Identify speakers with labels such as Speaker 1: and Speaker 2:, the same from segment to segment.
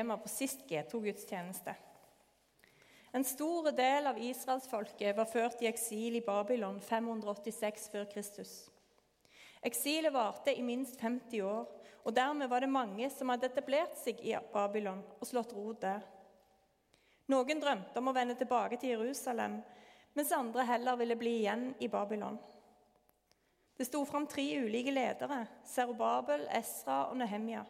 Speaker 1: tema på sist G2-gudstjeneste. En stor del av israelsfolket var ført i eksil i Babylon 586 før Kristus. Eksilet varte i minst 50 år, og dermed var det mange som hadde etablert seg i Babylon og slått rot der. Noen drømte om å vende tilbake til Jerusalem, mens andre heller ville bli igjen i Babylon. Det sto fram tre ulike ledere, Serubabel, Esra og Nehemia.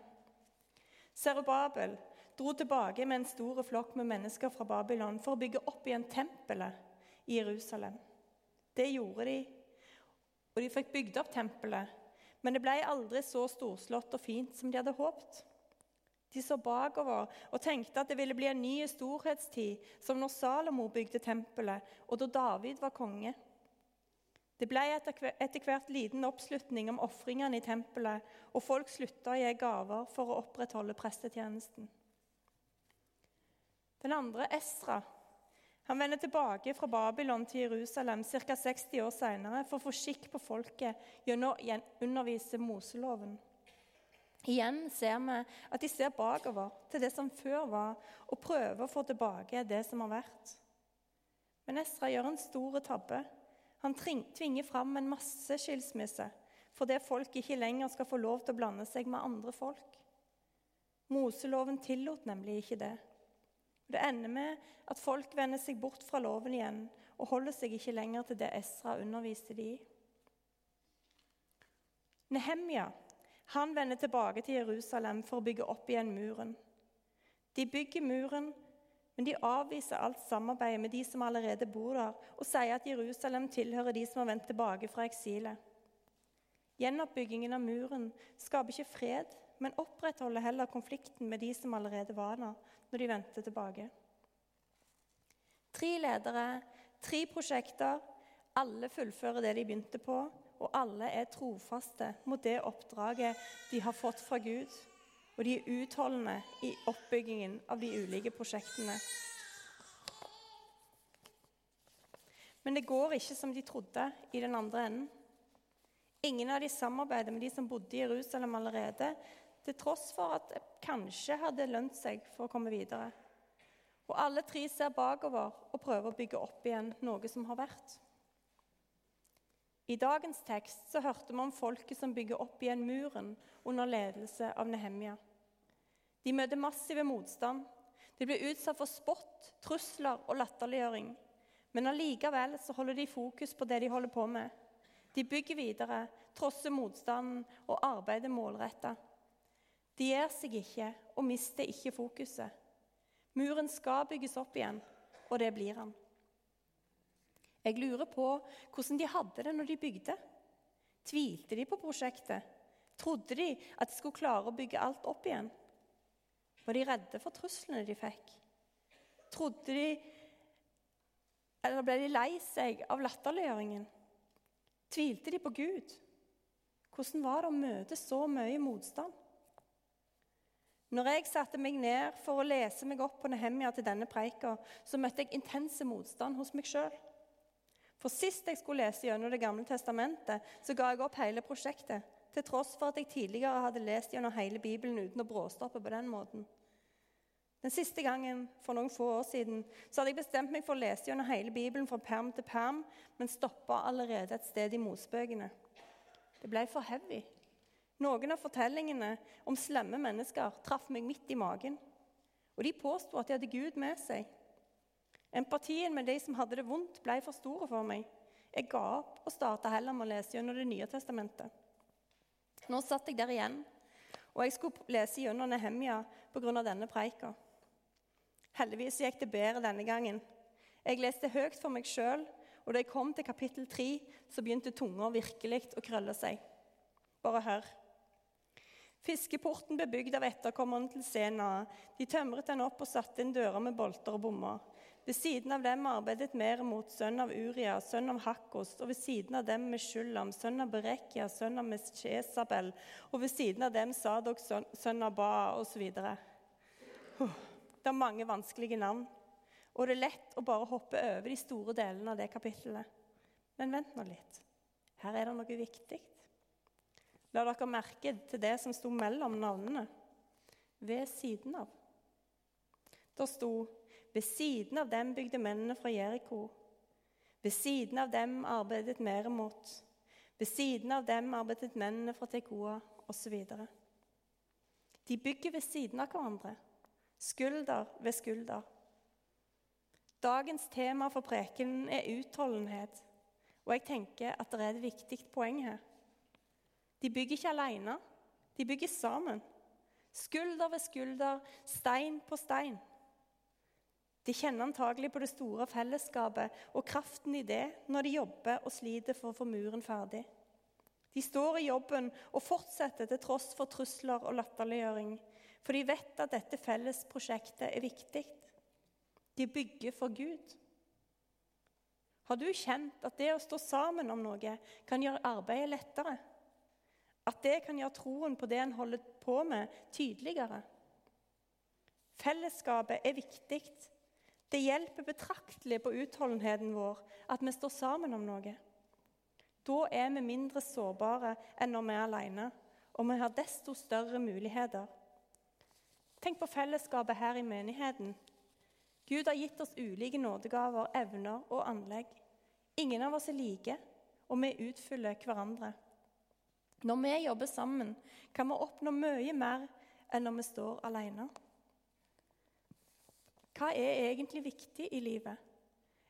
Speaker 1: Serubabel dro tilbake med en stor flokk med mennesker fra Babylon for å bygge opp igjen tempelet i Jerusalem. Det gjorde de, og de fikk bygd opp tempelet, men det ble aldri så storslått og fint som de hadde håpet. De så bakover og tenkte at det ville bli en ny storhetstid, som når Salomo bygde tempelet, og da David var konge. Det ble etter hvert liten oppslutning om ofringene i tempelet, og folk slutta å gi gaver for å opprettholde prestetjenesten. Den andre, Esra, han vender tilbake fra Babylon til Jerusalem ca. 60 år senere for å få skikk på folket gjennom å undervise Moseloven. Igjen ser vi at de ser bakover til det som før var, og prøver å få tilbake det som har vært. Men Esra gjør en stor tabbe. Han tvinger fram en masse skilsmisse fordi folk ikke lenger skal få lov til å blande seg med andre folk. Moseloven tillot nemlig ikke det. Det ender med at folk vender seg bort fra loven igjen og holder seg ikke lenger til det Esra underviste de i. Nehemja han vender tilbake til Jerusalem for å bygge opp igjen muren. De bygger muren men de avviser alt samarbeid med de som allerede bor der, og sier at Jerusalem tilhører de som har vendt tilbake fra eksilet. Gjenoppbyggingen av muren skaper ikke fred, men opprettholder heller konflikten med de som allerede var der, når de vendte tilbake. Tre ledere, tre prosjekter. Alle fullfører det de begynte på, og alle er trofaste mot det oppdraget de har fått fra Gud og de er utholdende i oppbyggingen av de ulike prosjektene. Men det går ikke som de trodde i den andre enden. Ingen av de samarbeider med de som bodde i Jerusalem allerede, til tross for at det kanskje hadde lønt seg for å komme videre. Og alle tre ser bakover og prøver å bygge opp igjen noe som har vært. I dagens tekst så hørte vi om folket som bygger opp igjen muren under ledelse av Nehemia. De møter massive motstand. De blir utsatt for spott, trusler og latterliggjøring. Men allikevel så holder de fokus på det de holder på med. De bygger videre, trosser motstanden og arbeider målretta. De gir seg ikke og mister ikke fokuset. Muren skal bygges opp igjen, og det blir han. Jeg lurer på hvordan de hadde det når de bygde. Tvilte de på prosjektet? Trodde de at de skulle klare å bygge alt opp igjen? Var de redde for truslene de fikk? Trodde de Eller ble de lei seg av latterliggjøringen? Tvilte de på Gud? Hvordan var det å møte så mye motstand? Når jeg satte meg ned for å lese meg opp på Nehemia til denne preika, så møtte jeg intense motstand hos meg sjøl. For sist jeg skulle lese gjennom Det gamle testamentet, så ga jeg opp hele prosjektet til tross for at jeg tidligere hadde lest gjennom hele Bibelen uten å bråstoppe på den måten. Den siste gangen, for noen få år siden, så hadde jeg bestemt meg for å lese gjennom hele Bibelen fra perm til perm, men stoppa allerede et sted i Mosebøkene. Det ble for heavy. Noen av fortellingene om slemme mennesker traff meg midt i magen. Og de påsto at de hadde Gud med seg. Empatien med de som hadde det vondt, ble for store for meg. Jeg ga opp og starta heller med å lese gjennom Det nye testamentet. Nå satt jeg der igjen, og jeg skulle lese gjennom Nehemia pga. denne preika. Heldigvis gikk det bedre denne gangen. Jeg leste høyt for meg sjøl, og da jeg kom til kapittel 3, så begynte tunga virkelig å krølle seg. Bare hør. Fiskeporten ble bygd av etterkommerne til Sena. De tømret den opp og satte inn dører med bolter og bommer. Ved siden av dem arbeidet Meremot, sønn av Uria, sønn av Hakkos, og ved siden av dem Meshulam, sønn av Berekia, sønn av Meshesabel, og ved siden av dem Sadok, sønn av Ba, osv. Det er mange vanskelige navn, og det er lett å bare hoppe over de store delene av det kapittelet. Men vent nå litt. Her er det noe viktig. La dere merke til det som sto mellom navnene. Ved siden av. Da sto ved siden av dem bygde mennene fra Jeriko. Ved siden av dem arbeidet Meremot. Ved siden av dem arbeidet mennene fra Tekoa osv. De bygger ved siden av hverandre, skulder ved skulder. Dagens tema for prekenen er utholdenhet, og jeg tenker at det er et viktig poeng her. De bygger ikke alene, de bygger sammen. Skulder ved skulder, stein på stein. De kjenner antagelig på det store fellesskapet og kraften i det når de jobber og sliter for å få muren ferdig. De står i jobben og fortsetter til tross for trusler og latterliggjøring, for de vet at dette fellesprosjektet er viktig. De bygger for Gud. Har du kjent at det å stå sammen om noe kan gjøre arbeidet lettere? At det kan gjøre troen på det en holder på med, tydeligere? Fellesskapet er viktig det hjelper betraktelig på utholdenheten vår at vi står sammen om noe. Da er vi mindre sårbare enn når vi er alene, og vi har desto større muligheter. Tenk på fellesskapet her i menigheten. Gud har gitt oss ulike nådegaver, evner og anlegg. Ingen av oss er like, og vi utfyller hverandre. Når vi jobber sammen, kan vi oppnå mye mer enn når vi står alene. Hva er egentlig viktig i livet?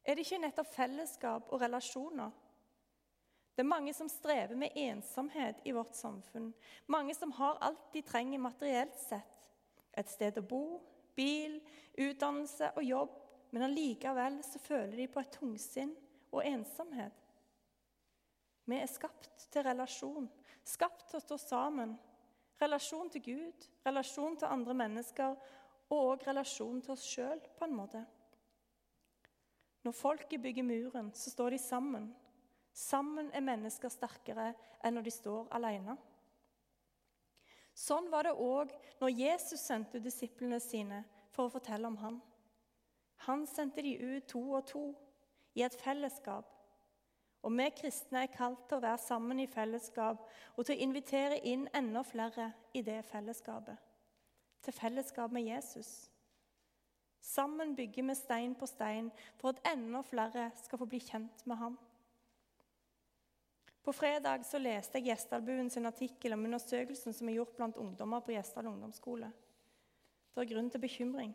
Speaker 1: Er det ikke nettopp fellesskap og relasjoner? Det er mange som strever med ensomhet i vårt samfunn. Mange som har alt de trenger materielt sett. Et sted å bo, bil, utdannelse og jobb. Men allikevel så føler de på et tungsinn og ensomhet. Vi er skapt til relasjon, skapt til å stå sammen. Relasjon til Gud, relasjon til andre mennesker og òg relasjon til oss sjøl, på en måte. Når folket bygger muren, så står de sammen. Sammen er mennesker sterkere enn når de står alene. Sånn var det òg når Jesus sendte disiplene sine for å fortelle om ham. Han sendte de ut to og to, i et fellesskap. Og vi kristne er kalt til å være sammen i fellesskap og til å invitere inn enda flere i det fellesskapet til fellesskap med Jesus. Sammen bygger vi stein på stein for at enda flere skal få bli kjent med ham. På fredag så leste jeg Gjesdalbuen sin artikkel om undersøkelsen som er gjort blant ungdommer på Gjesdal ungdomsskole. Det er grunn til bekymring.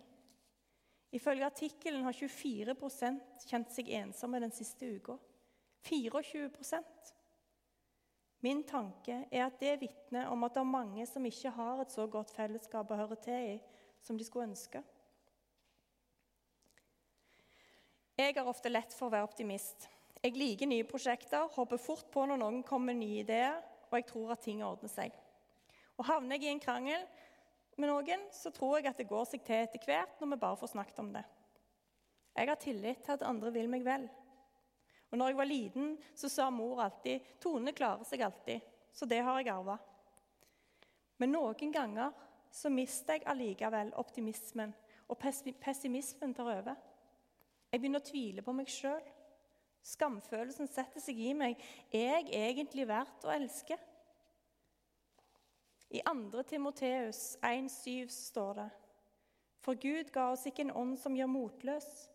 Speaker 1: Ifølge artikkelen har 24% kjent seg ensomme den siste uka. 24% Min tanke er at det vitner om at det er mange som ikke har et så godt fellesskap å høre til i som de skulle ønske. Jeg har ofte lett for å være optimist. Jeg liker nye prosjekter, hopper fort på når noen kommer med nye ideer, og jeg tror at ting ordner seg. Og Havner jeg i en krangel med noen, så tror jeg at det går seg til etter hvert når vi bare får snakket om det. Jeg har tillit til at andre vil meg vel. Og når jeg var liten, så sa mor alltid 'Tone klarer seg alltid'. Så det har jeg arva. Men noen ganger så mister jeg allikevel optimismen, og pessimismen tar over. Jeg begynner å tvile på meg sjøl. Skamfølelsen setter seg i meg. Er jeg egentlig verdt å elske? I 2. Timoteus 1,7 står det For Gud ga oss ikke en ånd som gjør motløs.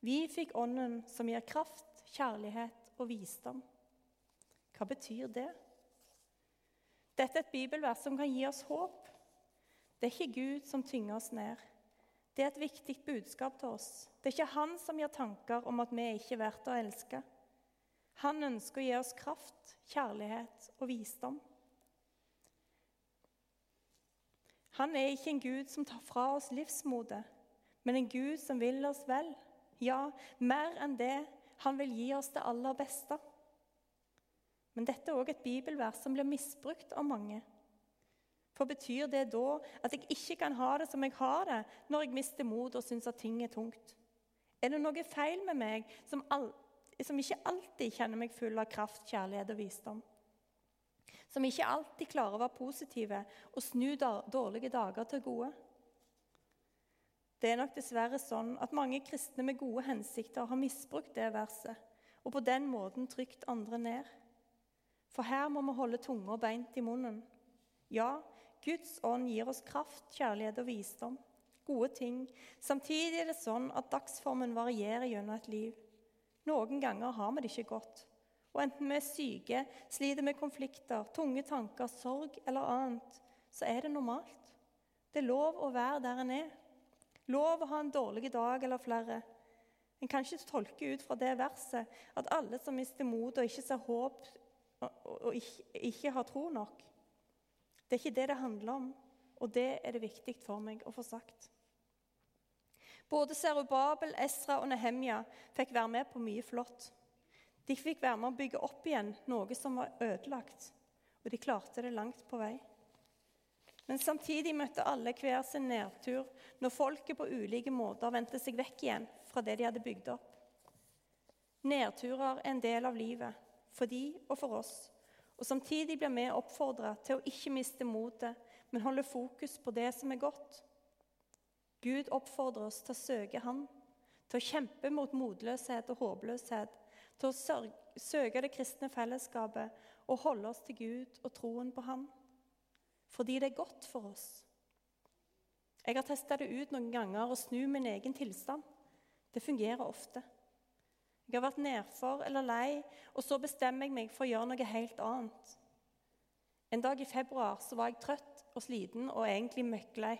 Speaker 1: Vi fikk ånden som gir kraft kjærlighet og visdom. Hva betyr det? Dette er et bibelvers som kan gi oss håp. Det er ikke Gud som tynger oss ned. Det er et viktig budskap til oss. Det er ikke han som gir tanker om at vi er ikke er verdt å elske. Han ønsker å gi oss kraft, kjærlighet og visdom. Han er ikke en Gud som tar fra oss livsmotet, men en Gud som vil oss vel. Ja, mer enn det han vil gi oss det aller beste. Men dette er òg et bibelvers som blir misbrukt av mange. For betyr det da at jeg ikke kan ha det som jeg har det, når jeg mister mot og syns at ting er tungt? Er det noe feil med meg som, all, som ikke alltid kjenner meg full av kraft, kjærlighet og visdom? Som ikke alltid klarer å være positive og snu dårlige dager til gode? Det er nok dessverre sånn at mange kristne med gode hensikter har misbrukt det verset og på den måten trykt andre ned. For her må vi holde tunga beint i munnen. Ja, Guds ånd gir oss kraft, kjærlighet og visdom. gode ting. Samtidig er det sånn at dagsformen varierer gjennom et liv. Noen ganger har vi det ikke godt. Og enten vi er syke, sliter med konflikter, tunge tanker, sorg eller annet, så er det normalt. Det er lov å være der en er. Lov å ha en dårlig dag eller flere. En kan ikke tolke ut fra det verset at alle som mister motet og ikke ser håp og ikke, ikke har tro nok. Det er ikke det det handler om, og det er det viktig for meg å få sagt. Både Serubabel, Esra og Nehemja fikk være med på mye flott. De fikk være med å bygge opp igjen noe som var ødelagt, og de klarte det langt på vei. Men samtidig møtte alle hver sin nedtur når folket på ulike måter vendte seg vekk igjen fra det de hadde bygd opp. Nedturer er en del av livet, for de og for oss. Og Samtidig blir vi oppfordra til å ikke miste motet, men holde fokus på det som er godt. Gud oppfordrer oss til å søke Han, til å kjempe mot motløshet og håpløshet, til å søke det kristne fellesskapet og holde oss til Gud og troen på Han. Fordi det er godt for oss. Jeg har testa det ut noen ganger og snu min egen tilstand. Det fungerer ofte. Jeg har vært nedfor eller lei, og så bestemmer jeg meg for å gjøre noe helt annet. En dag i februar så var jeg trøtt og sliten og egentlig møkklei.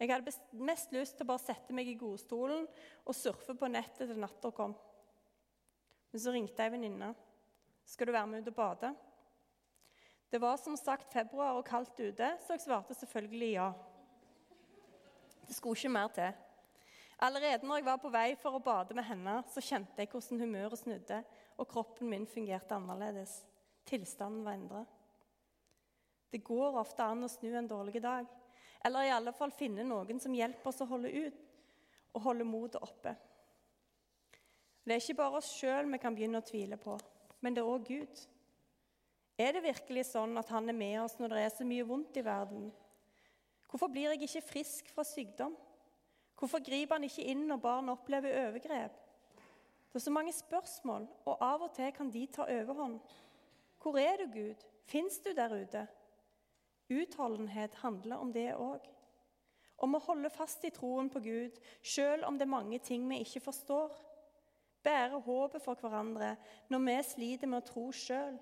Speaker 1: Jeg hadde mest lyst til å bare sette meg i godstolen og surfe på nettet til natta kom. Men så ringte ei venninne. 'Skal du være med ut og bade?' Det var som sagt februar og kaldt ute, så jeg svarte selvfølgelig ja. Det skulle ikke mer til. Allerede når jeg var på vei for å bade med henne, så kjente jeg hvordan humøret snudde, og kroppen min fungerte annerledes. Tilstanden var endret. Det går ofte an å snu en dårlig dag, eller i alle fall finne noen som hjelper oss å holde ut og holde motet oppe. Det er ikke bare oss sjøl vi kan begynne å tvile på, men det er òg Gud. Er det virkelig sånn at Han er med oss når det er så mye vondt i verden? Hvorfor blir jeg ikke frisk fra sykdom? Hvorfor griper han ikke inn når barn opplever overgrep? Det er så mange spørsmål, og av og til kan de ta overhånd. Hvor er du, Gud? Fins du der ute? Utholdenhet handler om det òg. Om å holde fast i troen på Gud, sjøl om det er mange ting vi ikke forstår. Bære håpet for hverandre når vi sliter med å tro sjøl.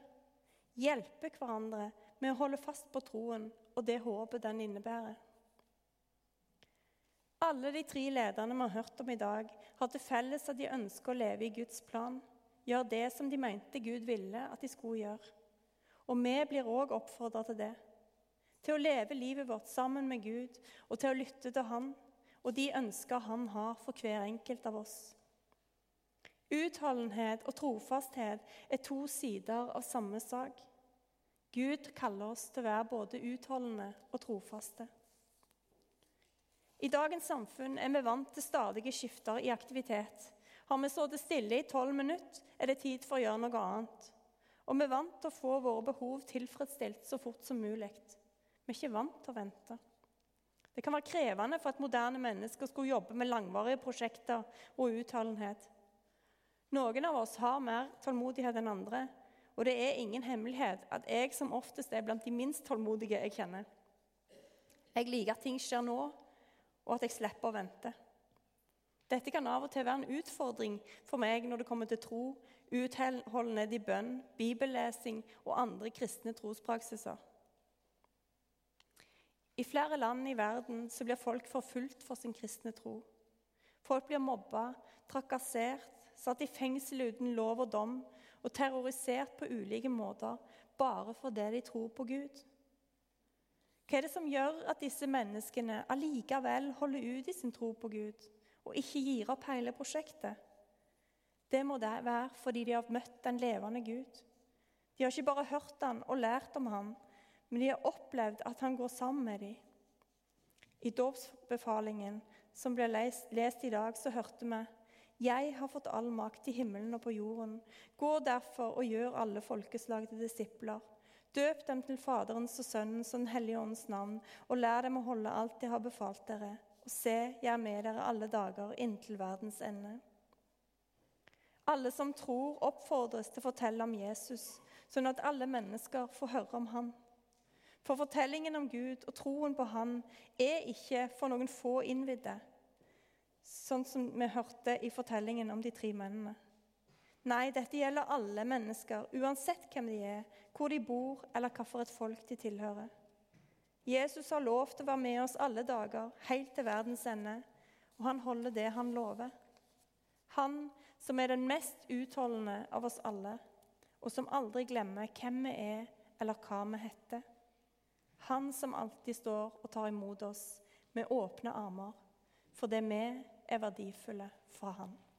Speaker 1: Hjelpe hverandre med å holde fast på troen og det håpet den innebærer. Alle de tre lederne vi har hørt om i dag, har til felles at de ønsker å leve i Guds plan, gjøre det som de mente Gud ville at de skulle gjøre. Og vi blir òg oppfordra til det. Til å leve livet vårt sammen med Gud og til å lytte til Han og de ønsker Han har for hver enkelt av oss. Utholdenhet og trofasthet er to sider av samme sak. Gud kaller oss til å være både utholdende og trofaste. I dagens samfunn er vi vant til stadige skifter i aktivitet. Har vi sittet stille i tolv minutter, er det tid for å gjøre noe annet. Og vi er vant til å få våre behov tilfredsstilt så fort som mulig. Vi er ikke vant til å vente. Det kan være krevende for et moderne menneske å skulle jobbe med langvarige prosjekter og utholdenhet. Noen av oss har mer tålmodighet enn andre, og det er ingen hemmelighet at jeg som oftest er blant de minst tålmodige jeg kjenner. Jeg liker at ting skjer nå, og at jeg slipper å vente. Dette kan av og til være en utfordring for meg når det kommer til tro, utholdenhet i bønn, bibellesing og andre kristne trospraksiser. I flere land i verden blir folk forfulgt for sin kristne tro. Folk blir mobba, trakassert, satt i fengsel uten lov og dom og terrorisert på ulike måter bare fordi de tror på Gud. Hva er det som gjør at disse menneskene allikevel holder ut i sin tro på Gud og ikke gir opp hele prosjektet? Det må det være fordi de har møtt den levende Gud. De har ikke bare hørt han og lært om han, men de har opplevd at han går sammen med dem. I dåpsbefalingen som ble lest, lest i dag, så hørte vi jeg har fått all makt i himmelen og på jorden. Gå derfor og gjør alle folkeslag til disipler. Døp dem til Faderens og Sønnens og Den hellige åndens navn, og lær dem å holde alt jeg har befalt dere. Og se, jeg er med dere alle dager inntil verdens ende. Alle som tror, oppfordres til å fortelle om Jesus, sånn at alle mennesker får høre om ham. For fortellingen om Gud og troen på Han er ikke for noen få innvidde, sånn som vi hørte i fortellingen om de tre mennene. Nei, dette gjelder alle mennesker, uansett hvem de er, hvor de bor, eller hvilket folk de tilhører. Jesus har lovt å være med oss alle dager, helt til verdens ende, og han holder det han lover. Han som er den mest utholdende av oss alle, og som aldri glemmer hvem vi er, eller hva vi heter. Han som alltid står og tar imot oss med åpne armer, fordi vi er verdifulle for Han.